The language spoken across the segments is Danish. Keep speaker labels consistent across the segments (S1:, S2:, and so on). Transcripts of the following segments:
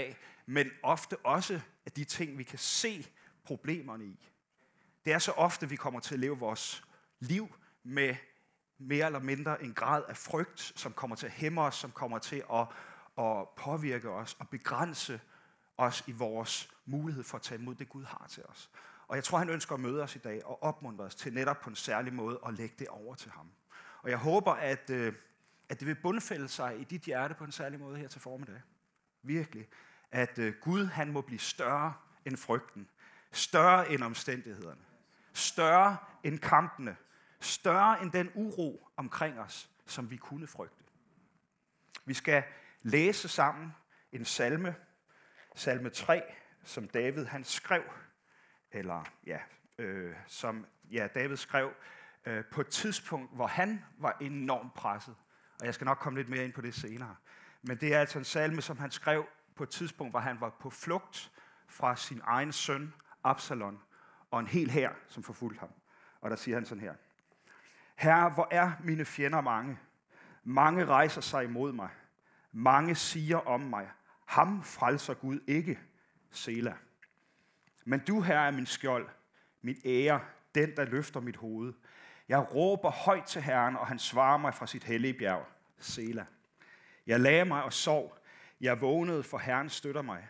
S1: af, men ofte også af de ting, vi kan se problemerne i. Det er så ofte, vi kommer til at leve vores liv med mere eller mindre en grad af frygt, som kommer til at hæmme os, som kommer til at, at påvirke os og begrænse os i vores mulighed for at tage imod det, Gud har til os. Og jeg tror, han ønsker at møde os i dag og opmuntre os til netop på en særlig måde at lægge det over til ham. Og jeg håber, at, øh, at det vil bundfælde sig i dit hjerte på en særlig måde her til formiddag. Virkelig. At øh, Gud, han må blive større end frygten. Større end omstændighederne. Større end kampene. Større end den uro omkring os, som vi kunne frygte. Vi skal læse sammen en salme, salme 3, som David han skrev, eller ja, øh, som ja, David skrev øh, på et tidspunkt, hvor han var enormt presset. Og jeg skal nok komme lidt mere ind på det senere. Men det er altså en salme, som han skrev på et tidspunkt, hvor han var på flugt fra sin egen søn, Absalon, og en hel hær, som forfulgte ham. Og der siger han sådan her. Herre, hvor er mine fjender mange? Mange rejser sig imod mig. Mange siger om mig, ham frelser Gud ikke, Sela. Men du, Herre, er min skjold, min ære, den, der løfter mit hoved. Jeg råber højt til Herren, og han svarer mig fra sit hellige bjerg, Sela. Jeg lagde mig og sov. Jeg vågnede, for Herren støtter mig.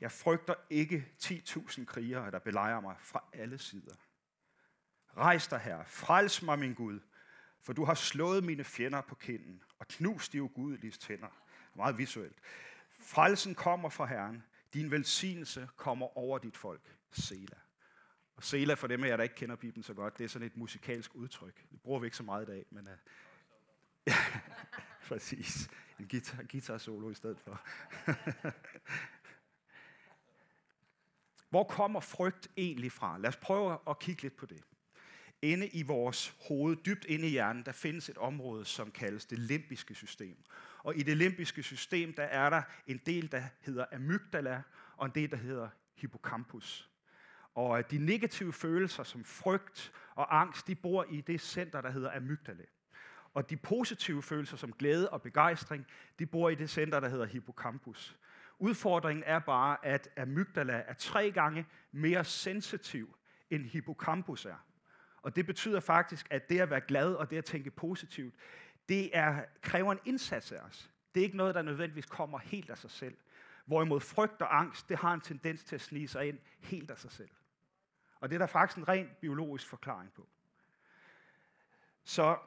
S1: Jeg frygter ikke 10.000 krigere, der belejrer mig fra alle sider. Rejs dig, Herre. Frels mig, min Gud. For du har slået mine fjender på kinden og knust de ugudelige tænder. Meget visuelt. Frelsen kommer fra Herren. Din velsignelse kommer over dit folk. Sela. Og Sela, for dem af jer, der ikke kender Bibelen så godt, det er sådan et musikalsk udtryk. Det bruger vi ikke så meget i dag, men uh, øh, ja, præcis. En guitar, guitar solo i stedet for. Hvor kommer frygt egentlig fra? Lad os prøve at kigge lidt på det. Inde i vores hoved, dybt inde i hjernen, der findes et område, som kaldes det limbiske system. Og i det limbiske system, der er der en del, der hedder amygdala, og en del, der hedder hippocampus. Og øh, de negative følelser som frygt og angst, de bor i det center, der hedder amygdala. Og de positive følelser som glæde og begejstring, de bor i det center, der hedder hippocampus. Udfordringen er bare, at amygdala er tre gange mere sensitiv, end hippocampus er. Og det betyder faktisk, at det at være glad og det at tænke positivt, det er, kræver en indsats af os. Det er ikke noget, der nødvendigvis kommer helt af sig selv. Hvorimod frygt og angst, det har en tendens til at snige sig ind helt af sig selv. Og det er der faktisk en ren biologisk forklaring på. Så,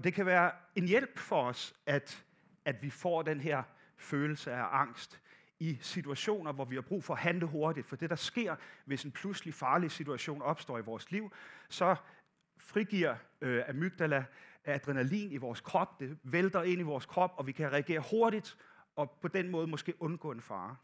S1: og det kan være en hjælp for os, at, at vi får den her følelse af angst i situationer, hvor vi har brug for at handle hurtigt. For det, der sker, hvis en pludselig farlig situation opstår i vores liv, så frigiver øh, amygdala adrenalin i vores krop. Det vælter ind i vores krop, og vi kan reagere hurtigt og på den måde måske undgå en fare.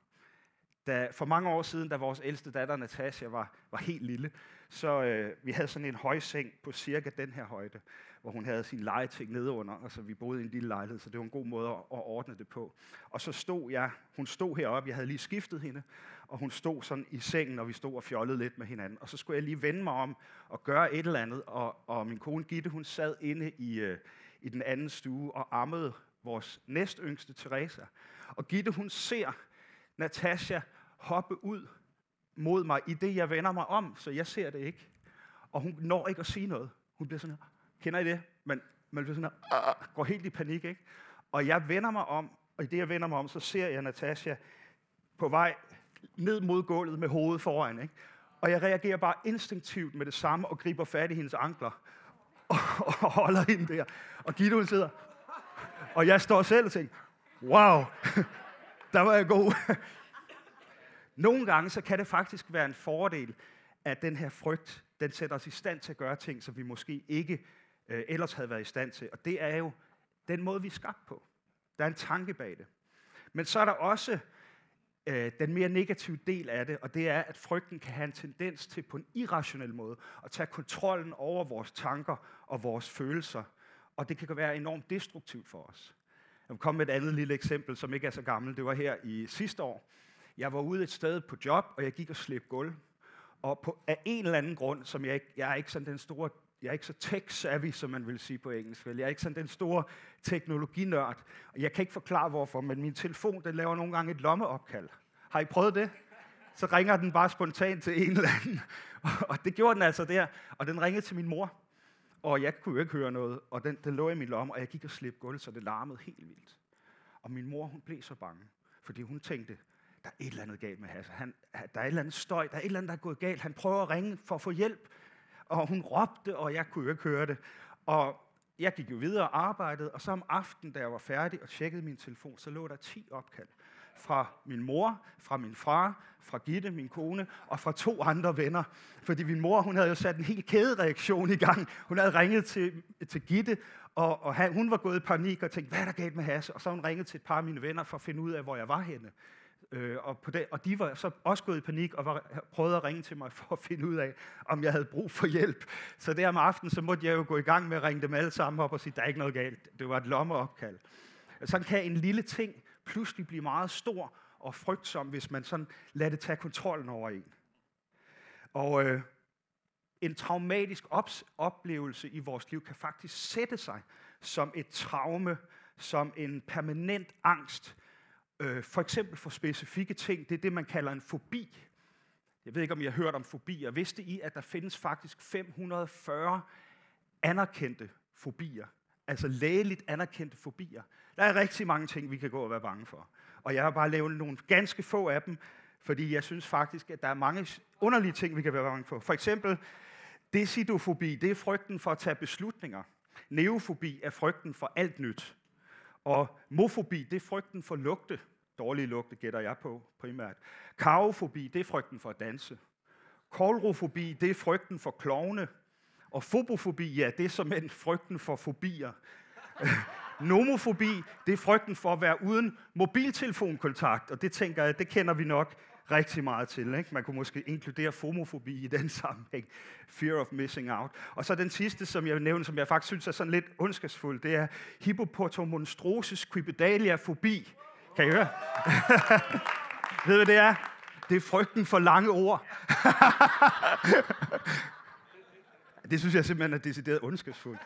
S1: Da, for mange år siden, da vores ældste datter Natasha var, var helt lille, så øh, vi havde sådan en højseng på cirka den her højde, hvor hun havde sin legeting nede under, og så vi boede i en lille lejlighed, så det var en god måde at, at ordne det på. Og så stod jeg, hun stod heroppe, jeg havde lige skiftet hende, og hun stod sådan i sengen, og vi stod og fjollede lidt med hinanden. Og så skulle jeg lige vende mig om og gøre et eller andet, og, og min kone Gitte, hun sad inde i, øh, i den anden stue og ammede vores næstyngste Teresa. Og Gitte, hun ser Natasha hoppe ud mod mig, i det jeg vender mig om, så jeg ser det ikke. Og hun når ikke at sige noget. Hun bliver sådan her, kender I det? Men man bliver sådan her, ah, går helt i panik, ikke? Og jeg vender mig om, og i det jeg vender mig om, så ser jeg Natasha på vej ned mod gulvet med hovedet foran, ikke? Og jeg reagerer bare instinktivt med det samme og griber fat i hendes ankler og, og holder hende der. Og Gitte, hun sidder, og jeg står selv og tænker, wow, der var jeg god. Nogle gange så kan det faktisk være en fordel, at den her frygt, den sætter os i stand til at gøre ting, som vi måske ikke øh, ellers havde været i stand til. Og det er jo den måde, vi er skabt på. Der er en tanke bag det. Men så er der også øh, den mere negative del af det, og det er, at frygten kan have en tendens til på en irrationel måde at tage kontrollen over vores tanker og vores følelser. Og det kan være enormt destruktivt for os. Jeg vil komme med et andet lille eksempel, som ikke er så gammelt. Det var her i sidste år. Jeg var ude et sted på job, og jeg gik og slæbte gulv. Og på, af en eller anden grund, som jeg jeg er ikke sådan den store Jeg er ikke så tech-savvy, som man vil sige på engelsk. Vel? Jeg er ikke sådan den store teknologinørd. Jeg kan ikke forklare hvorfor, men min telefon den laver nogle gange et lommeopkald. Har I prøvet det? Så ringer den bare spontant til en eller anden. Og det gjorde den altså der. Og den ringede til min mor. Og jeg kunne jo ikke høre noget. Og den, den lå i min lomme, og jeg gik og slæbte gulvet, så det larmede helt vildt. Og min mor, hun blev så bange. Fordi hun tænkte, der er et eller andet galt med Hasse. Han, der er et eller andet støj, der er et eller andet, der er gået galt. Han prøver at ringe for at få hjælp. Og hun råbte, og jeg kunne jo ikke høre det. Og jeg gik jo videre og arbejdede, og så om aftenen, da jeg var færdig og tjekkede min telefon, så lå der 10 opkald fra min mor, fra min far, fra Gitte, min kone, og fra to andre venner. Fordi min mor, hun havde jo sat en helt kædereaktion i gang. Hun havde ringet til, til Gitte, og, og han, hun var gået i panik og tænkte, hvad er der galt med Hasse? Og så hun ringet til et par af mine venner for at finde ud af, hvor jeg var henne. Øh, og, på det, og de var så også gået i panik og var, prøvede at ringe til mig for at finde ud af, om jeg havde brug for hjælp. Så der om aftenen, så måtte jeg jo gå i gang med at ringe dem alle sammen op og sige, der er ikke noget galt. Det var et lommeopkald. Sådan kan en lille ting pludselig blive meget stor og frygtsom, hvis man sådan lader det tage kontrollen over en. Og øh, en traumatisk oplevelse i vores liv kan faktisk sætte sig som et traume, som en permanent angst, øh, for eksempel for specifikke ting. Det er det, man kalder en fobi. Jeg ved ikke, om I har hørt om fobier. Vidste I, at der findes faktisk 540 anerkendte fobier? Altså lægeligt anerkendte fobier. Der er rigtig mange ting, vi kan gå og være bange for. Og jeg har bare lavet nogle ganske få af dem, fordi jeg synes faktisk, at der er mange underlige ting, vi kan være bange for. For eksempel decidofobi, det er frygten for at tage beslutninger. Neofobi er frygten for alt nyt. Og mofobi, det er frygten for lugte. Dårlige lugte gætter jeg på primært. Karofobi, det er frygten for at danse. Kolrofobi, det er frygten for klovne. Og fobofobi, ja, det er som en frygten for fobier. Nomofobi, det er frygten for at være uden mobiltelefonkontakt, og det tænker jeg, det kender vi nok rigtig meget til. Ikke? Man kunne måske inkludere fomofobi i den sammenhæng. Fear of missing out. Og så den sidste, som jeg nævnte, som jeg faktisk synes er sådan lidt ondskabsfuld, det er hippopotomonstrosis quipedaliafobi. Kan I høre? Ved du, hvad det er? Det er frygten for lange ord. det synes jeg simpelthen er decideret ondskabsfuldt.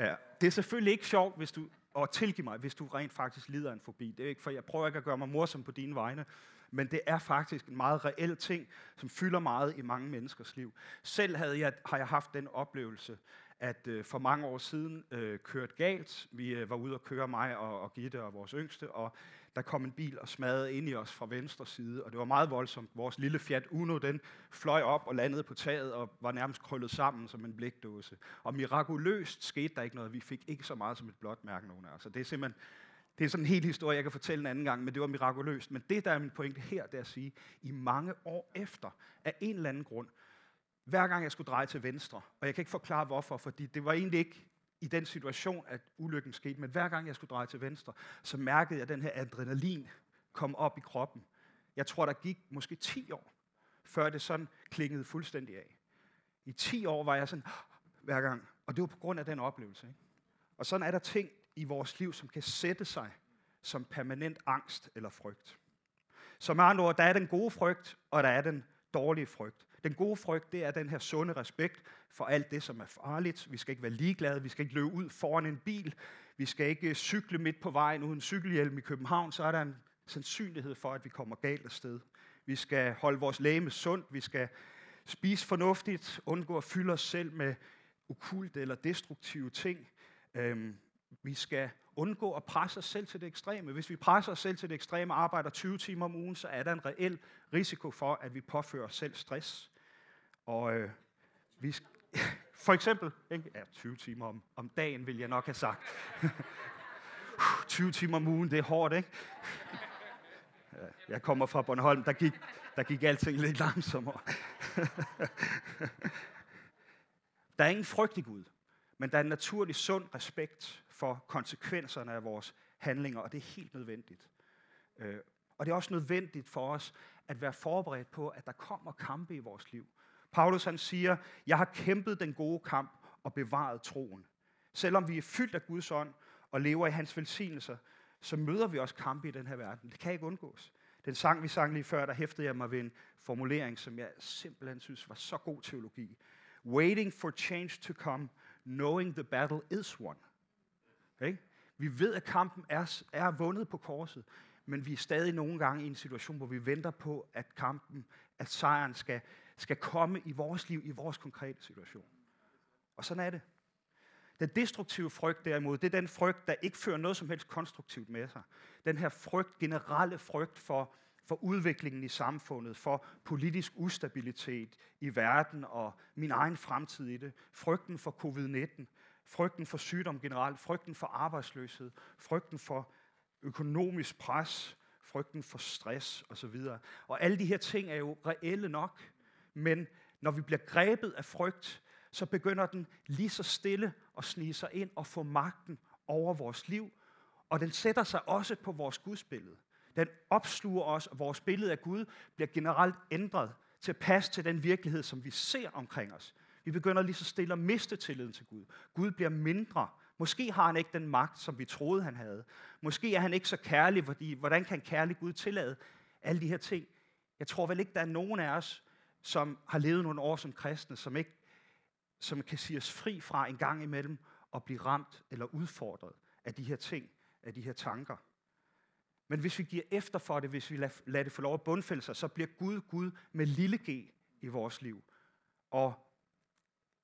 S1: Ja. Det er selvfølgelig ikke sjovt, hvis du, og tilgiv mig, hvis du rent faktisk lider en fobi. Det er ikke, for jeg prøver ikke at gøre mig morsom på dine vegne, men det er faktisk en meget reel ting, som fylder meget i mange menneskers liv. Selv havde jeg, har jeg haft den oplevelse, at øh, for mange år siden øh, kørte galt. Vi øh, var ude at køre mig og, og Gitte og vores yngste, og der kom en bil og smadrede ind i os fra venstre side, og det var meget voldsomt. Vores lille Fiat Uno, den fløj op og landede på taget og var nærmest krøllet sammen som en blikdåse. Og mirakuløst skete der ikke noget. Vi fik ikke så meget som et blåt mærke nogen af os. Det er simpelthen det er sådan en hel historie, jeg kan fortælle en anden gang, men det var mirakuløst. Men det, der er min pointe her, det er at sige, i mange år efter, af en eller anden grund, hver gang jeg skulle dreje til venstre, og jeg kan ikke forklare hvorfor, fordi det var egentlig ikke i den situation, at ulykken skete, men hver gang jeg skulle dreje til venstre, så mærkede jeg, at den her adrenalin kom op i kroppen. Jeg tror, der gik måske 10 år, før det sådan klingede fuldstændig af. I 10 år var jeg sådan, hver gang, og det var på grund af den oplevelse. Ikke? Og sådan er der ting i vores liv, som kan sætte sig som permanent angst eller frygt. Så med andre ord, der er den gode frygt, og der er den dårlige frygt. Den gode frygt, det er den her sunde respekt for alt det, som er farligt. Vi skal ikke være ligeglade, vi skal ikke løbe ud foran en bil, vi skal ikke øh, cykle midt på vejen uden cykelhjelm i København, så er der en sandsynlighed for, at vi kommer galt af sted. Vi skal holde vores læme sundt, vi skal spise fornuftigt, undgå at fylde os selv med okulte eller destruktive ting. Øhm, vi skal undgå at presse os selv til det ekstreme. Hvis vi presser os selv til det ekstreme og arbejder 20 timer om ugen, så er der en reel risiko for, at vi påfører os selv stress. Og øh, vi for eksempel, ikke? Ja, 20 timer om, om dagen, vil jeg nok have sagt. 20 timer om ugen, det er hårdt, ikke? Jeg kommer fra Bornholm, der gik, der gik alting lidt langsommere. der er ingen frygt i Gud, men der er en naturlig sund respekt for konsekvenserne af vores handlinger, og det er helt nødvendigt. Øh, og det er også nødvendigt for os at være forberedt på, at der kommer kampe i vores liv. Paulus han siger, jeg har kæmpet den gode kamp og bevaret troen. Selvom vi er fyldt af Guds ånd og lever i hans velsignelser, så møder vi også kampe i den her verden. Det kan ikke undgås. Den sang, vi sang lige før, der hæftede jeg mig ved en formulering, som jeg simpelthen synes var så god teologi. Waiting for change to come, knowing the battle is won. Ikke? Vi ved, at kampen er, er vundet på korset, men vi er stadig nogle gange i en situation, hvor vi venter på, at kampen, at sejren skal, skal komme i vores liv, i vores konkrete situation. Og sådan er det. Den destruktive frygt derimod, det er den frygt, der ikke fører noget som helst konstruktivt med sig. Den her frygt, generelle frygt for, for udviklingen i samfundet, for politisk ustabilitet i verden og min egen fremtid i det. Frygten for covid-19, frygten for sygdom generelt, frygten for arbejdsløshed, frygten for økonomisk pres, frygten for stress osv. Og alle de her ting er jo reelle nok, men når vi bliver grebet af frygt, så begynder den lige så stille at snige sig ind og få magten over vores liv. Og den sætter sig også på vores gudsbillede. Den opsluger os, og vores billede af Gud bliver generelt ændret til at passe til den virkelighed, som vi ser omkring os. Vi begynder lige så stille at miste tilliden til Gud. Gud bliver mindre. Måske har han ikke den magt, som vi troede, han havde. Måske er han ikke så kærlig, fordi hvordan kan kærlig Gud tillade alle de her ting? Jeg tror vel ikke, der er nogen af os, som har levet nogle år som kristne, som ikke som kan sige os fri fra en gang imellem at blive ramt eller udfordret af de her ting, af de her tanker. Men hvis vi giver efter for det, hvis vi lader det få lov at bundfælde sig, så bliver Gud Gud med lille g i vores liv. Og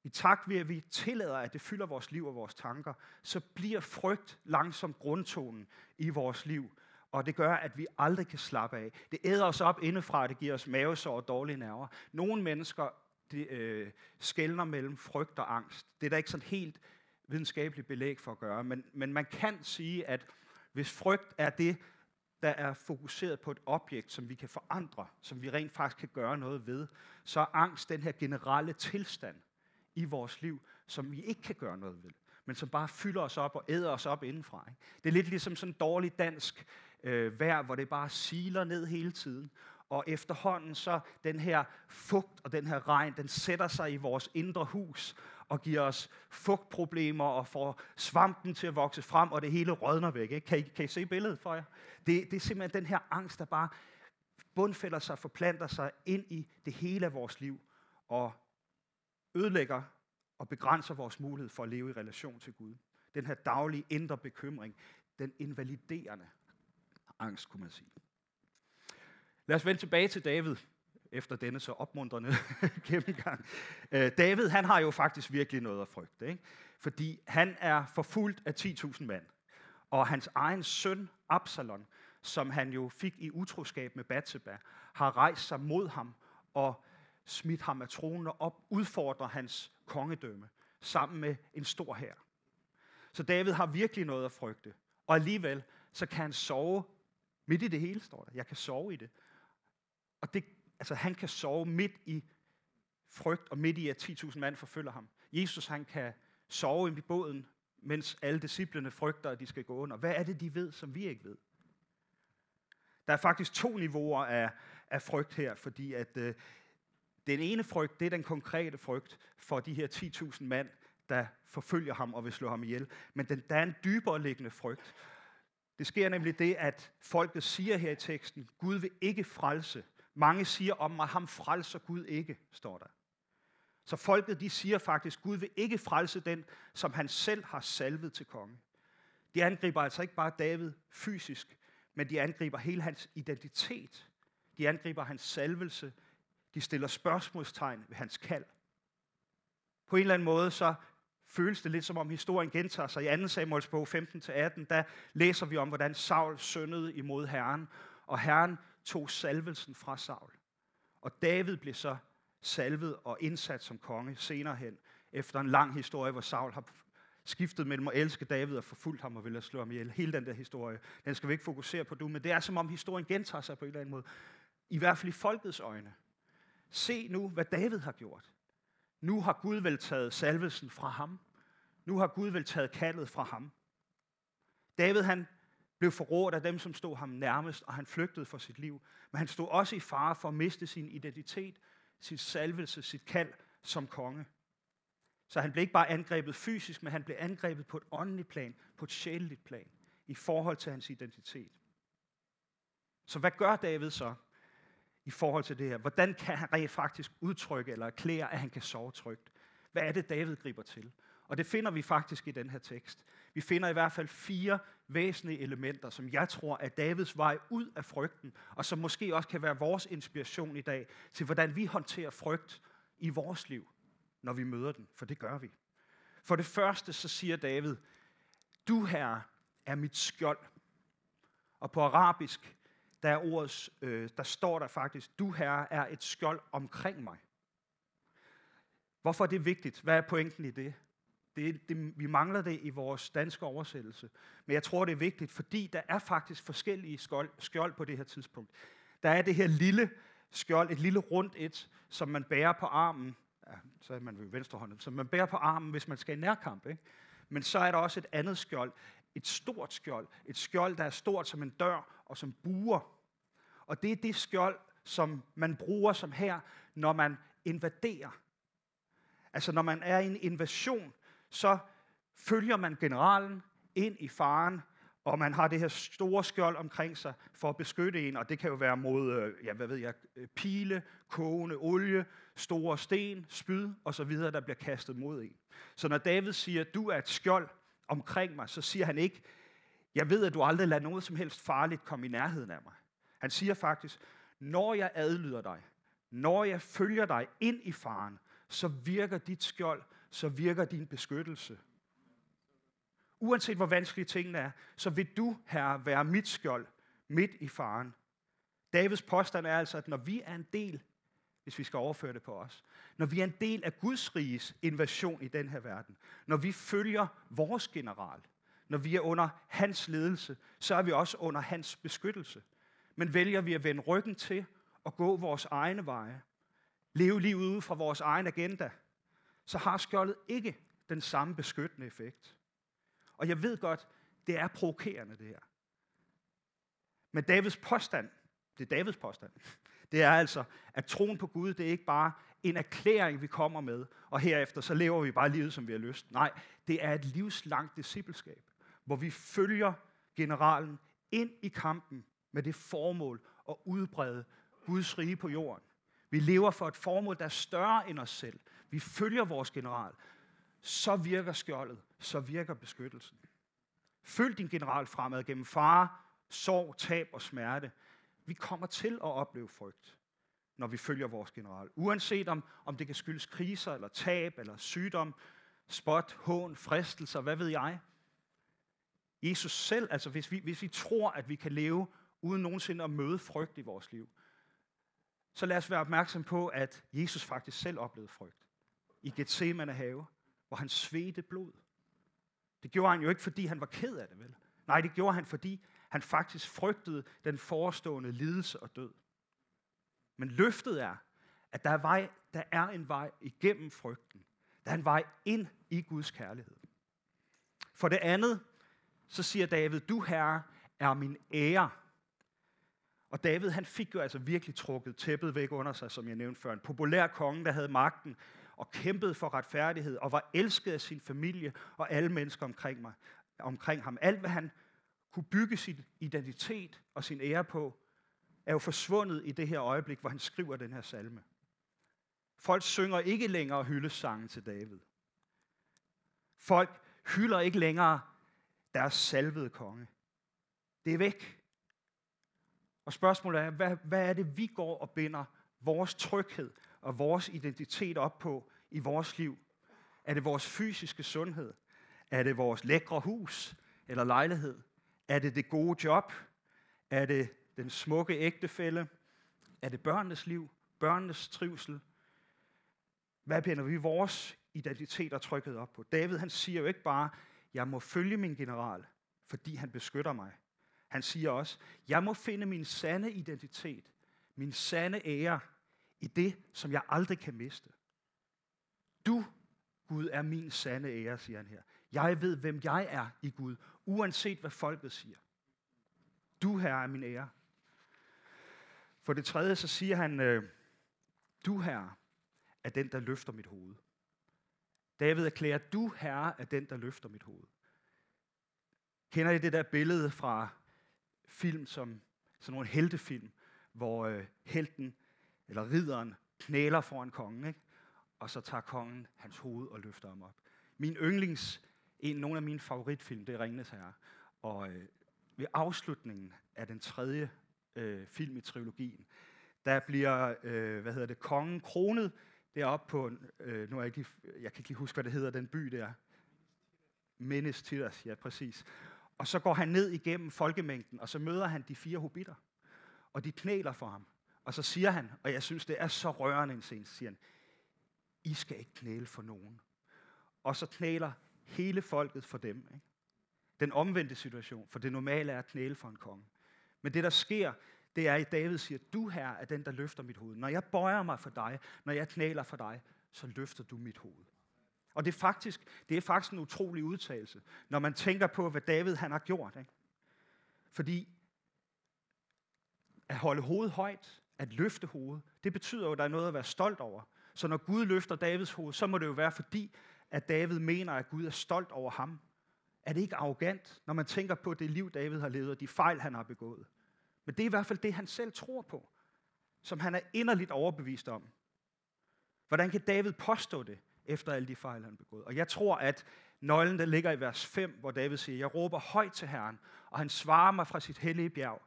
S1: i takt ved, at vi tillader, at det fylder vores liv og vores tanker, så bliver frygt langsomt grundtonen i vores liv. Og det gør, at vi aldrig kan slappe af. Det æder os op indefra, det giver os mavesår og dårlige nerver. Nogle mennesker de, øh, skældner mellem frygt og angst. Det er der ikke sådan helt videnskabeligt belæg for at gøre, men, men man kan sige, at hvis frygt er det, der er fokuseret på et objekt, som vi kan forandre, som vi rent faktisk kan gøre noget ved, så er angst den her generelle tilstand i vores liv, som vi ikke kan gøre noget ved, men som bare fylder os op og æder os op indenfra. Ikke? Det er lidt ligesom sådan en dårlig dansk øh, vejr, hvor det bare siler ned hele tiden, og efterhånden så den her fugt og den her regn, den sætter sig i vores indre hus og giver os fugtproblemer og får svampen til at vokse frem, og det hele rådner væk. Ikke? Kan, I, kan I se billedet for jer? Det, det er simpelthen den her angst, der bare bundfælder sig, forplanter sig ind i det hele af vores liv og ødelægger og begrænser vores mulighed for at leve i relation til Gud. Den her daglige indre bekymring, den invaliderende angst, kunne man sige. Lad os vende tilbage til David, efter denne så opmuntrende gennemgang. Øh, David, han har jo faktisk virkelig noget at frygte, ikke? fordi han er forfulgt af 10.000 mand. Og hans egen søn, Absalon, som han jo fik i utroskab med Bathsheba, har rejst sig mod ham og smidt ham af tronen og op, udfordrer hans kongedømme sammen med en stor hær. Så David har virkelig noget at frygte. Og alligevel, så kan han sove midt i det hele, står der. Jeg kan sove i det. Og det, altså, han kan sove midt i frygt, og midt i, at 10.000 mand forfølger ham. Jesus, han kan sove i båden, mens alle disciplene frygter, at de skal gå under. Hvad er det, de ved, som vi ikke ved? Der er faktisk to niveauer af, af frygt her, fordi at øh, den ene frygt, det er den konkrete frygt for de her 10.000 mand, der forfølger ham og vil slå ham ihjel. Men den, der er en dybere liggende frygt. Det sker nemlig det, at folket siger her i teksten, Gud vil ikke frelse mange siger om mig, ham frelser Gud ikke, står der. Så folket de siger faktisk, Gud vil ikke frelse den, som han selv har salvet til konge. De angriber altså ikke bare David fysisk, men de angriber hele hans identitet. De angriber hans salvelse. De stiller spørgsmålstegn ved hans kald. På en eller anden måde så føles det lidt som om historien gentager sig. I 2. Samuels bog 15-18, der læser vi om, hvordan Saul syndede imod Herren, og Herren tog salvelsen fra Saul. Og David blev så salvet og indsat som konge senere hen, efter en lang historie, hvor Saul har skiftet mellem at elske David og forfulgt ham og ville slå ham ihjel. Hele den der historie, den skal vi ikke fokusere på nu, men det er som om historien gentager sig på en eller anden måde. I hvert fald i folkets øjne. Se nu, hvad David har gjort. Nu har Gud vel taget salvelsen fra ham. Nu har Gud vel taget kaldet fra ham. David han blev forrådt af dem, som stod ham nærmest, og han flygtede for sit liv. Men han stod også i fare for at miste sin identitet, sin salvelse, sit kald som konge. Så han blev ikke bare angrebet fysisk, men han blev angrebet på et åndeligt plan, på et sjæleligt plan, i forhold til hans identitet. Så hvad gør David så i forhold til det her? Hvordan kan han rent faktisk udtrykke eller erklære, at han kan sove trygt? Hvad er det, David griber til? Og det finder vi faktisk i den her tekst. Vi finder i hvert fald fire væsentlige elementer, som jeg tror er Davids vej ud af frygten, og som måske også kan være vores inspiration i dag til, hvordan vi håndterer frygt i vores liv, når vi møder den, for det gør vi. For det første så siger David, du her er mit skjold. Og på arabisk, der, er ordets, øh, der står der faktisk, du herre er et skjold omkring mig. Hvorfor er det vigtigt? Hvad er pointen i det? Det, det, vi mangler det i vores danske oversættelse. Men jeg tror, det er vigtigt, fordi der er faktisk forskellige skjold, skjold på det her tidspunkt. Der er det her lille skjold, et lille rundt et, som man bærer på armen. Ja, så er man ved venstre hånd, som man bærer på armen, hvis man skal i nærkamp. Ikke? Men så er der også et andet skjold, et stort skjold. Et skjold, der er stort som en dør og som buer. Og det er det skjold, som man bruger som her, når man invaderer. Altså når man er i en invasion, så følger man generalen ind i faren, og man har det her store skjold omkring sig for at beskytte en, og det kan jo være mod, øh, ja, hvad ved jeg, øh, pile, kogende olie, store sten, spyd og så videre, der bliver kastet mod en. Så når David siger, du er et skjold omkring mig, så siger han ikke, jeg ved, at du aldrig lader noget som helst farligt komme i nærheden af mig. Han siger faktisk, når jeg adlyder dig, når jeg følger dig ind i faren, så virker dit skjold, så virker din beskyttelse. Uanset hvor vanskelige tingene er, så vil du, her være mit skjold midt i faren. Davids påstand er altså, at når vi er en del, hvis vi skal overføre det på os, når vi er en del af Guds riges invasion i den her verden, når vi følger vores general, når vi er under hans ledelse, så er vi også under hans beskyttelse. Men vælger vi at vende ryggen til og gå vores egne veje, leve livet ud fra vores egen agenda, så har skjoldet ikke den samme beskyttende effekt. Og jeg ved godt, det er provokerende det her. Men Davids påstand, det er Davids påstand, det er altså, at troen på Gud, det er ikke bare en erklæring, vi kommer med, og herefter så lever vi bare livet, som vi har lyst. Nej, det er et livslangt discipleskab, hvor vi følger generalen ind i kampen med det formål at udbrede Guds rige på jorden. Vi lever for et formål, der er større end os selv. Vi følger vores general. Så virker skjoldet, så virker beskyttelsen. Følg din general fremad gennem fare, sorg, tab og smerte. Vi kommer til at opleve frygt, når vi følger vores general. Uanset om, om det kan skyldes kriser, eller tab, eller sygdom, spot, hån, fristelser, hvad ved jeg. Jesus selv, altså hvis vi, hvis vi tror, at vi kan leve uden nogensinde at møde frygt i vores liv, så lad os være opmærksom på, at Jesus faktisk selv oplevede frygt. I Gethsemane have, hvor han svedte blod. Det gjorde han jo ikke, fordi han var ked af det, vel? Nej, det gjorde han, fordi han faktisk frygtede den forestående lidelse og død. Men løftet er, at der er, vej, der er en vej igennem frygten. Der er en vej ind i Guds kærlighed. For det andet, så siger David, du herre er min ære. Og David, han fik jo altså virkelig trukket tæppet væk under sig, som jeg nævnte før. En populær konge, der havde magten og kæmpede for retfærdighed og var elsket af sin familie og alle mennesker omkring, mig, omkring ham. Alt, hvad han kunne bygge sin identitet og sin ære på, er jo forsvundet i det her øjeblik, hvor han skriver den her salme. Folk synger ikke længere hyldesangen til David. Folk hylder ikke længere deres salvede konge. Det er væk. Og spørgsmålet er, hvad, hvad er det, vi går og binder vores tryghed og vores identitet op på i vores liv? Er det vores fysiske sundhed? Er det vores lækre hus eller lejlighed? Er det det gode job? Er det den smukke ægtefælle? Er det børnenes liv? Børnenes trivsel? Hvad binder vi vores identitet og tryghed op på? David han siger jo ikke bare, jeg må følge min general, fordi han beskytter mig. Han siger også, jeg må finde min sande identitet, min sande ære i det, som jeg aldrig kan miste. Du, Gud, er min sande ære, siger han her. Jeg ved, hvem jeg er i Gud, uanset hvad folket siger. Du, her er min ære. For det tredje, så siger han, øh, du, her er den, der løfter mit hoved. David erklærer, du, herre, er den, der løfter mit hoved. Kender I det der billede fra film, som sådan nogle heltefilm, hvor øh, helten eller ridderen knæler foran kongen, ikke? og så tager kongen hans hoved og løfter ham op. Min yndlings, en, nogle af mine favoritfilm, det er Ringnes Herre. Og øh, ved afslutningen af den tredje øh, film i trilogien, der bliver, øh, hvad hedder det, kongen kronet deroppe på, øh, nu er jeg, ikke, jeg kan ikke lige huske, hvad det hedder, den by der. Menes Tiras, ja præcis. Og så går han ned igennem folkemængden, og så møder han de fire hobitter. Og de knæler for ham. Og så siger han, og jeg synes, det er så rørende en scene, siger han, I skal ikke knæle for nogen. Og så knæler hele folket for dem. Ikke? Den omvendte situation, for det normale er at knæle for en konge. Men det, der sker, det er, at David siger, du her er den, der løfter mit hoved. Når jeg bøjer mig for dig, når jeg knæler for dig, så løfter du mit hoved. Og det er faktisk, det er faktisk en utrolig udtalelse, når man tænker på, hvad David han har gjort. Ikke? Fordi at holde hovedet højt, at løfte hovedet, det betyder jo, at der er noget at være stolt over. Så når Gud løfter Davids hoved, så må det jo være fordi, at David mener, at Gud er stolt over ham. Er det ikke arrogant, når man tænker på det liv, David har levet, og de fejl, han har begået? Men det er i hvert fald det, han selv tror på, som han er inderligt overbevist om. Hvordan kan David påstå det, efter alle de fejl, han begået? Og jeg tror, at nøglen, der ligger i vers 5, hvor David siger, jeg råber højt til Herren, og han svarer mig fra sit hellige bjerg.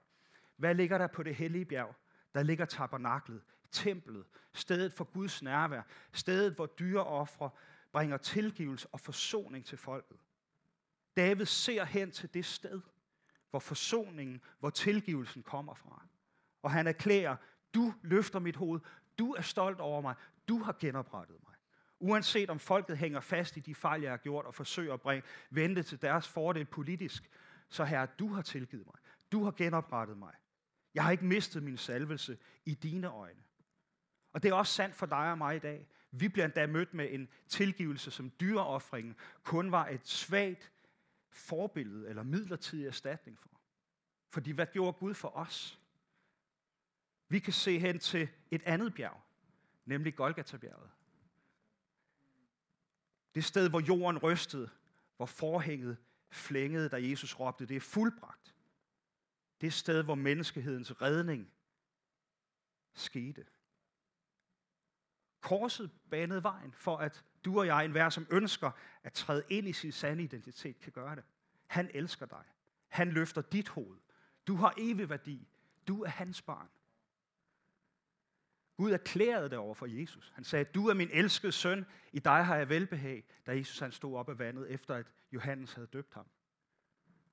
S1: Hvad ligger der på det hellige bjerg? Der ligger tabernaklet, templet, stedet for Guds nærvær, stedet, hvor dyreoffre bringer tilgivelse og forsoning til folket. David ser hen til det sted, hvor forsoningen, hvor tilgivelsen kommer fra. Og han erklærer, du løfter mit hoved, du er stolt over mig, du har genoprettet mig. Uanset om folket hænger fast i de fejl, jeg har gjort, og forsøger at bringe, vente til deres fordel politisk, så herre, du har tilgivet mig. Du har genoprettet mig. Jeg har ikke mistet min salvelse i dine øjne. Og det er også sandt for dig og mig i dag. Vi bliver endda mødt med en tilgivelse, som dyreoffringen kun var et svagt forbillede eller midlertidig erstatning for. Fordi hvad gjorde Gud for os? Vi kan se hen til et andet bjerg, nemlig Golgata-bjerget. Det sted, hvor jorden rystede, hvor forhænget flængede, da Jesus råbte, det er fuldbragt. Det sted, hvor menneskehedens redning skete. Korset banede vejen for, at du og jeg, enhver som ønsker at træde ind i sin sande identitet, kan gøre det. Han elsker dig. Han løfter dit hoved. Du har evig værdi. Du er hans barn. Gud erklærede det over for Jesus. Han sagde, du er min elskede søn, i dig har jeg velbehag, da Jesus han stod op af vandet, efter at Johannes havde døbt ham.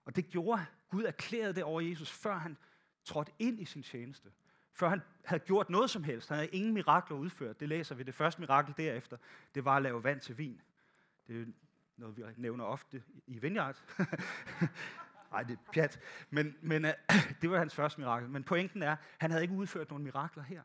S1: Og det gjorde Gud erklærede det over Jesus, før han trådte ind i sin tjeneste. Før han havde gjort noget som helst. Han havde ingen mirakler udført. Det læser vi. Det første mirakel derefter, det var at lave vand til vin. Det er noget, vi nævner ofte i Vineyard. Nej, det er pjat. Men, men uh, det var hans første mirakel. Men pointen er, han havde ikke udført nogen mirakler her.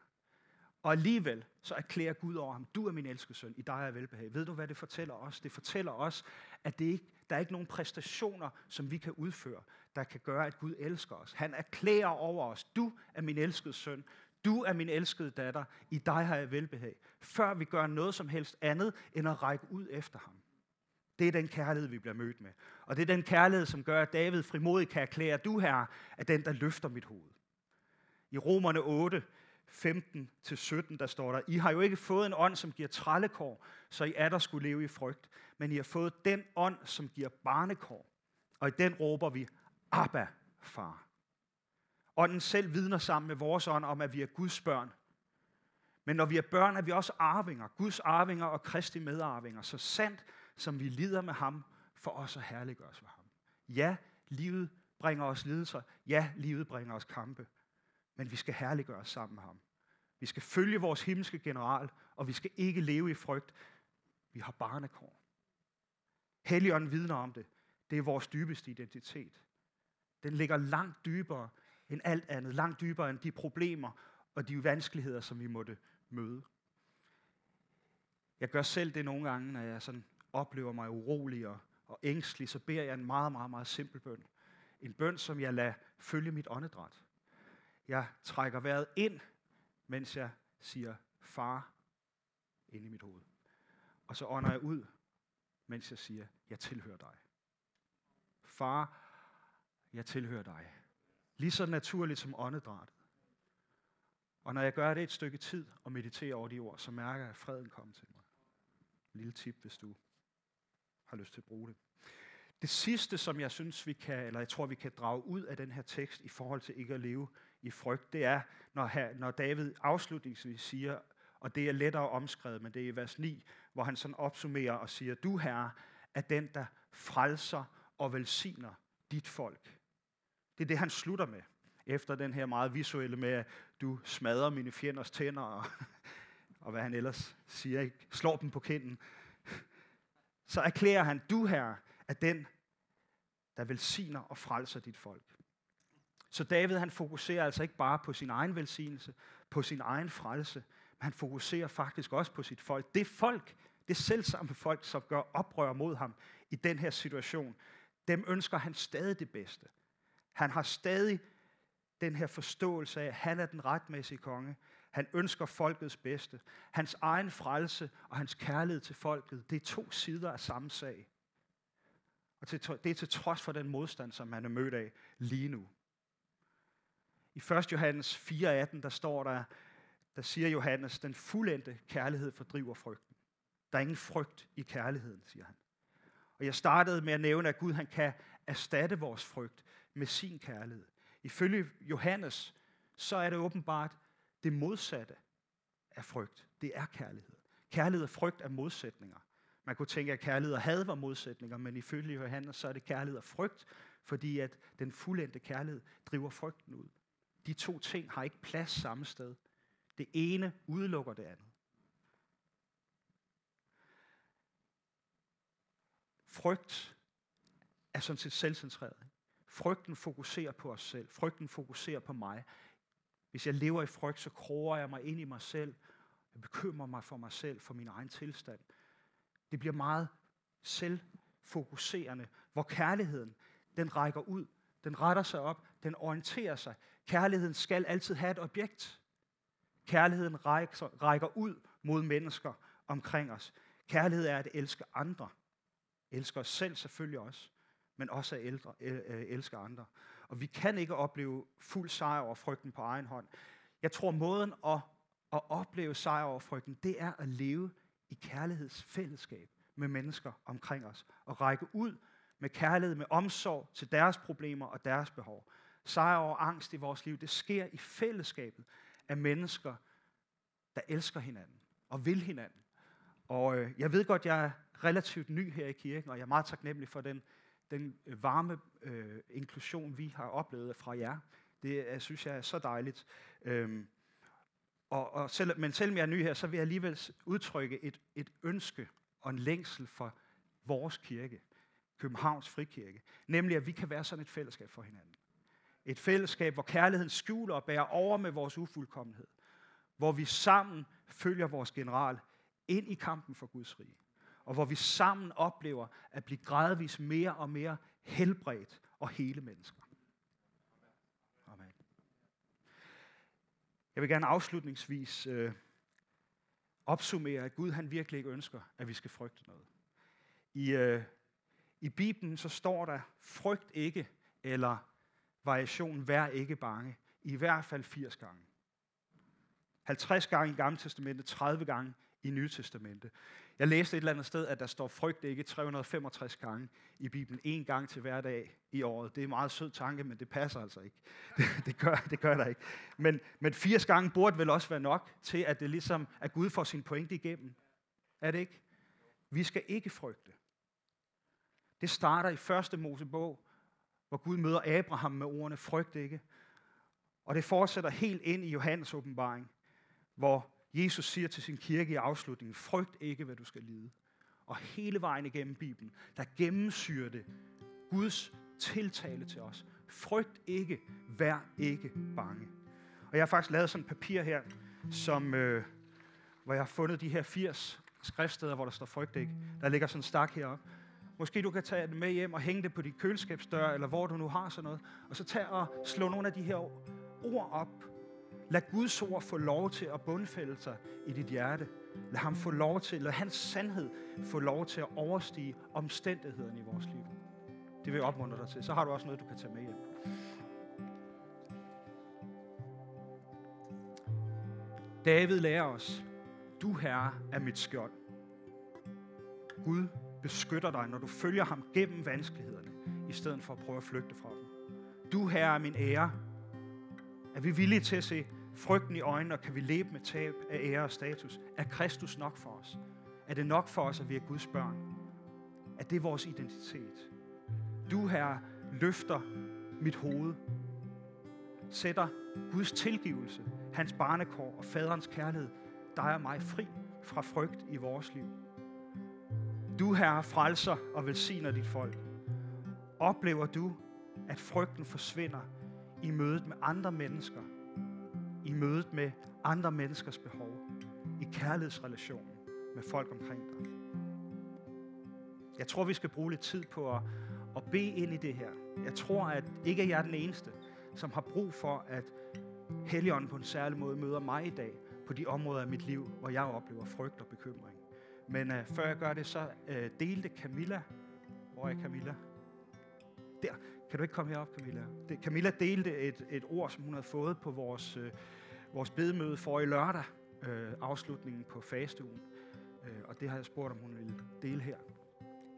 S1: Og alligevel så erklærer Gud over ham, du er min elskede søn, i dig er velbehag. Ved du, hvad det fortæller os? Det fortæller os, at det ikke, der er ikke nogen præstationer, som vi kan udføre, der kan gøre, at Gud elsker os. Han erklærer over os, du er min elskede søn, du er min elskede datter, i dig har jeg velbehag. Før vi gør noget som helst andet, end at række ud efter ham. Det er den kærlighed, vi bliver mødt med. Og det er den kærlighed, som gør, at David frimodigt kan erklære, du her er den, der løfter mit hoved. I Romerne 8, 15-17, der står der, I har jo ikke fået en ånd, som giver trallekår, så I er der skulle leve i frygt, men I har fået den ånd, som giver barnekår. Og i den råber vi, Abba, far. Ånden selv vidner sammen med vores ånd om, at vi er Guds børn. Men når vi er børn, er vi også arvinger, Guds arvinger og Kristi medarvinger, så sandt som vi lider med ham, for os at herliggøre os for ham. Ja, livet bringer os lidelser. Ja, livet bringer os kampe. Men vi skal herliggøre os sammen med ham. Vi skal følge vores himmelske general, og vi skal ikke leve i frygt. Vi har barnekår. Helligånden vidner om det. Det er vores dybeste identitet. Den ligger langt dybere end alt andet. Langt dybere end de problemer og de vanskeligheder, som vi måtte møde. Jeg gør selv det nogle gange, når jeg sådan oplever mig urolig og, og ængstelig, så beder jeg en meget, meget, meget simpel bøn. En bøn, som jeg lader følge mit åndedræt. Jeg trækker vejret ind, mens jeg siger far ind i mit hoved. Og så ånder jeg ud, mens jeg siger, jeg tilhører dig. Far, jeg tilhører dig. Lige så naturligt som åndedrættet. Og når jeg gør det et stykke tid og mediterer over de ord, så mærker jeg, at freden kommer til mig. Lille tip, hvis du har lyst til at bruge det. Det sidste, som jeg synes, vi kan, eller jeg tror, vi kan drage ud af den her tekst i forhold til ikke at leve i frygt, det er, når, her, når David afslutningsvis siger, og det er lettere omskrevet, men det er i vers 9, hvor han sådan opsummerer og siger, du herre er den, der frelser og velsigner dit folk. Det er det, han slutter med, efter den her meget visuelle med, at du smadrer mine fjenders tænder, og, og hvad han ellers siger, ikke? slår dem på kinden. Så erklærer han, du her er den, der velsigner og frelser dit folk. Så David han fokuserer altså ikke bare på sin egen velsignelse, på sin egen frelse, men han fokuserer faktisk også på sit folk. Det folk, det selvsamme folk, som gør oprør mod ham i den her situation, dem ønsker han stadig det bedste. Han har stadig den her forståelse af, at han er den retmæssige konge. Han ønsker folkets bedste. Hans egen frelse og hans kærlighed til folket, det er to sider af samme sag. Og det er til trods for den modstand, som han er mødt af lige nu. I 1. Johannes 4:18, der står der, der siger Johannes, den fuldendte kærlighed fordriver frygten. Der er ingen frygt i kærligheden, siger han. Og jeg startede med at nævne, at Gud han kan erstatte vores frygt med sin kærlighed. Ifølge Johannes, så er det åbenbart det modsatte af frygt. Det er kærlighed. Kærlighed og frygt er modsætninger. Man kunne tænke, at kærlighed og had var modsætninger, men ifølge Johannes, så er det kærlighed og frygt, fordi at den fuldendte kærlighed driver frygten ud. De to ting har ikke plads samme sted. Det ene udelukker det andet. Frygt er sådan set selvcentreret. Frygten fokuserer på os selv. Frygten fokuserer på mig. Hvis jeg lever i frygt, så kroger jeg mig ind i mig selv. Jeg bekymrer mig for mig selv, for min egen tilstand. Det bliver meget selvfokuserende, hvor kærligheden, den rækker ud, den retter sig op, den orienterer sig. Kærligheden skal altid have et objekt. Kærligheden rækker, ud mod mennesker omkring os. Kærlighed er at elske andre. Elsker os selv selvfølgelig også, men også at ældre, elske andre. Og vi kan ikke opleve fuld sejr over frygten på egen hånd. Jeg tror, måden at, at opleve sejr over frygten, det er at leve i kærlighedsfællesskab med mennesker omkring os. Og række ud med kærlighed, med omsorg til deres problemer og deres behov. Sejr over angst i vores liv, det sker i fællesskabet af mennesker, der elsker hinanden og vil hinanden. Og øh, jeg ved godt, jeg er relativt ny her i kirken, og jeg er meget taknemmelig for den, den øh, varme øh, inklusion, vi har oplevet fra jer. Det jeg synes jeg er så dejligt. Øhm, og, og selv, men selvom jeg er ny her, så vil jeg alligevel udtrykke et, et ønske og en længsel for vores kirke, Københavns Frikirke. Nemlig, at vi kan være sådan et fællesskab for hinanden. Et fællesskab, hvor kærligheden skjuler og bærer over med vores ufuldkommenhed. Hvor vi sammen følger vores general ind i kampen for Guds rige. Og hvor vi sammen oplever at blive gradvist mere og mere helbredt og hele mennesker. Amen. Jeg vil gerne afslutningsvis øh, opsummere, at Gud han virkelig ikke ønsker, at vi skal frygte noget. I, øh, i Bibelen så står der, frygt ikke, eller variation, vær ikke bange. I hvert fald 80 gange. 50 gange i Gamle Testamente, 30 gange i Nye Testamente. Jeg læste et eller andet sted, at der står frygt ikke 365 gange i Bibelen, en gang til hver dag i året. Det er en meget sød tanke, men det passer altså ikke. Det, det, gør, det gør der ikke. Men, men 80 gange burde vel også være nok til, at det ligesom, at Gud får sin pointe igennem. Er det ikke? Vi skal ikke frygte. Det starter i første Mosebog, hvor Gud møder Abraham med ordene, frygt ikke. Og det fortsætter helt ind i Johannes åbenbaring, hvor Jesus siger til sin kirke i afslutningen, frygt ikke, hvad du skal lide. Og hele vejen igennem Bibelen, der gennemsyrer det Guds tiltale til os. Frygt ikke, vær ikke bange. Og jeg har faktisk lavet sådan et papir her, som, øh, hvor jeg har fundet de her 80 skriftsteder, hvor der står frygt ikke. Der ligger sådan en stak heroppe. Måske du kan tage det med hjem og hænge det på dit køleskabsdør, eller hvor du nu har sådan noget. Og så tag og slå nogle af de her ord op. Lad Guds ord få lov til at bundfælde sig i dit hjerte. Lad ham få lov til, lad hans sandhed få lov til at overstige omstændighederne i vores liv. Det vil jeg opmuntre dig til. Så har du også noget, du kan tage med hjem. David lærer os, du herre er mit skjold. Gud beskytter dig, når du følger ham gennem vanskelighederne, i stedet for at prøve at flygte fra dem. Du, Herre, er min ære. Er vi villige til at se frygten i øjnene, og kan vi leve med tab af ære og status? Er Kristus nok for os? Er det nok for os, at vi er Guds børn? Er det vores identitet? Du, Herre, løfter mit hoved, sætter Guds tilgivelse, hans barnekår og faderens kærlighed, dig og mig fri fra frygt i vores liv. Du, Herre, frelser og velsigner dit folk. Oplever du, at frygten forsvinder i mødet med andre mennesker, i mødet med andre menneskers behov, i kærlighedsrelationen med folk omkring dig. Jeg tror, vi skal bruge lidt tid på at, at bede ind i det her. Jeg tror, at ikke at jeg er den eneste, som har brug for, at Helligånden på en særlig måde møder mig i dag på de områder af mit liv, hvor jeg oplever frygt og bekymring. Men øh, før jeg gør det, så øh, delte Camilla. Hvor er Camilla? Der. Kan du ikke komme herop, Camilla? Det, Camilla delte et, et ord, som hun havde fået på vores, øh, vores bedemøde for i lørdag, Øh, afslutningen på fastugen. Øh, og det har jeg spurgt, om hun ville dele her.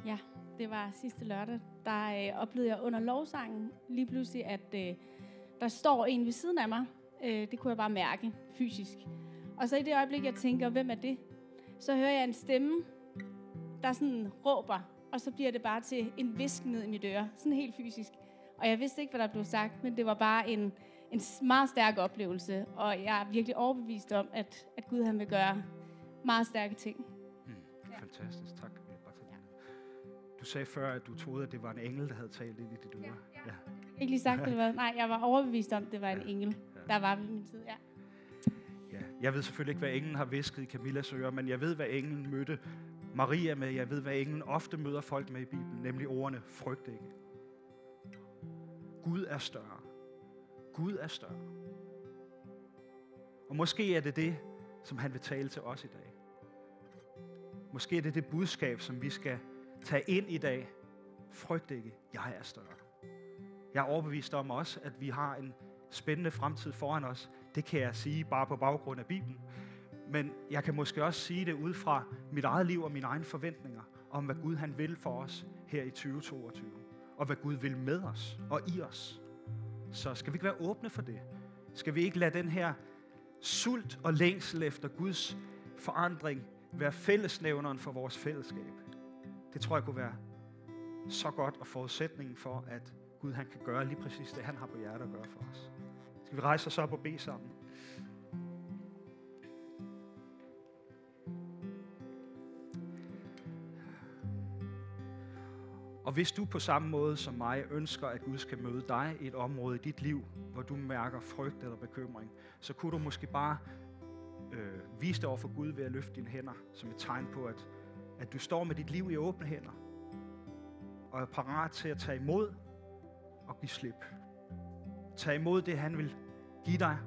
S2: Ja, det var sidste lørdag. Der øh, oplevede jeg under lovsangen lige pludselig, at øh, der står en ved siden af mig. Øh, det kunne jeg bare mærke fysisk. Og så i det øjeblik, jeg tænker, hvem er det? Så hører jeg en stemme, der sådan råber, og så bliver det bare til en visk ned i mit øre. Sådan helt fysisk. Og jeg vidste ikke, hvad der blev sagt, men det var bare en, en meget stærk oplevelse. Og jeg er virkelig overbevist om, at, at Gud han vil gøre meget stærke ting.
S1: Hmm, fantastisk, tak. Du sagde før, at du troede, at det var en engel, der havde talt ind i dit øre. Ja,
S2: ja. ja. Ikke lige sagt, det var. Nej, jeg var overbevist om, at det var en engel, ja. der var ved min tid. Ja.
S1: Jeg ved selvfølgelig ikke, hvad englen har visket i Camillas øre, men jeg ved, hvad englen mødte Maria med. Jeg ved, hvad englen ofte møder folk med i Bibelen, nemlig ordene, frygt ikke. Gud er større. Gud er større. Og måske er det det, som han vil tale til os i dag. Måske er det det budskab, som vi skal tage ind i dag. Frygt ikke. Jeg er større. Jeg er overbevist om også, at vi har en spændende fremtid foran os. Det kan jeg sige bare på baggrund af Bibelen. Men jeg kan måske også sige det ud fra mit eget liv og mine egne forventninger om, hvad Gud han vil for os her i 2022. Og hvad Gud vil med os og i os. Så skal vi ikke være åbne for det? Skal vi ikke lade den her sult og længsel efter Guds forandring være fællesnævneren for vores fællesskab? Det tror jeg kunne være så godt og forudsætningen for, at Gud han kan gøre lige præcis det, han har på hjertet at gøre for os. Skal vi rejse os op og bede sammen? Og hvis du på samme måde som mig ønsker, at Gud skal møde dig i et område i dit liv, hvor du mærker frygt eller bekymring, så kunne du måske bare øh, vise dig over for Gud ved at løfte dine hænder som et tegn på, at at du står med dit liv i åbne hænder og er parat til at tage imod og give slip. Tag imod det, han vil give dig,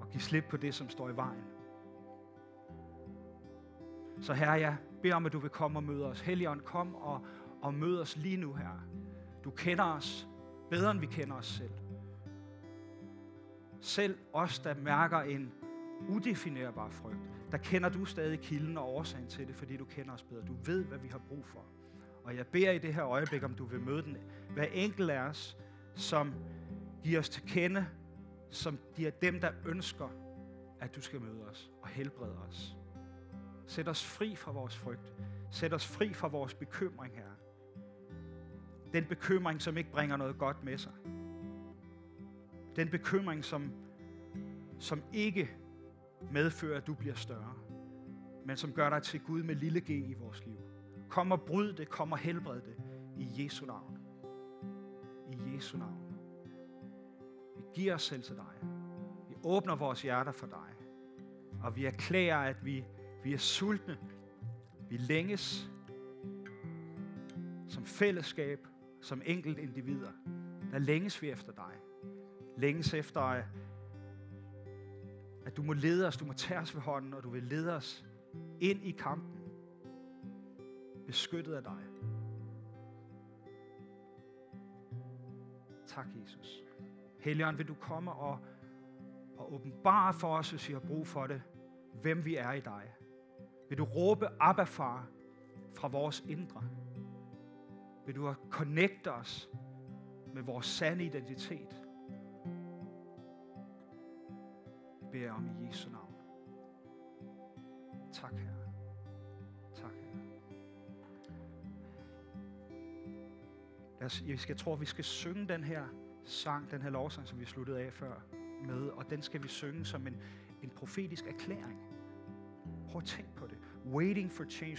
S1: og give slip på det, som står i vejen. Så herre, jeg beder om, at du vil komme og møde os. Helligånd, kom og, og mød os lige nu, herre. Du kender os bedre, end vi kender os selv. Selv os, der mærker en udefinerbar frygt, der kender du stadig kilden og årsagen til det, fordi du kender os bedre. Du ved, hvad vi har brug for. Og jeg beder i det her øjeblik, om du vil møde den. Hver enkelt af os, som Giv os til kende, som de er dem, der ønsker, at du skal møde os og helbrede os. Sæt os fri fra vores frygt. Sæt os fri fra vores bekymring, her. Den bekymring, som ikke bringer noget godt med sig. Den bekymring, som, som ikke medfører, at du bliver større, men som gør dig til Gud med lille g i vores liv. Kom og bryd det, kom og helbred det i Jesu navn. I Jesu navn. Giver os selv til dig. Vi åbner vores hjerter for dig. Og vi erklærer, at vi, vi er sultne. Vi længes som fællesskab, som enkelt individer. Der længes vi efter dig. Længes efter at du må lede os, du må tage os ved hånden, og du vil lede os ind i kampen, beskyttet af dig. Tak, Jesus. Helligånd, vil du komme og, og åbenbare for os, hvis vi har brug for det, hvem vi er i dig. Vil du råbe, Abba far, fra vores indre. Vil du connecte os med vores sande identitet. Det beder jeg om i Jesu navn. Tak, Herre. Tak, Herre. Lad os, jeg skal, tror, vi skal synge den her sang, den her lovsang, som vi sluttede af før med, og den skal vi synge som en, en profetisk erklæring. Prøv at tænk på det. Waiting for change.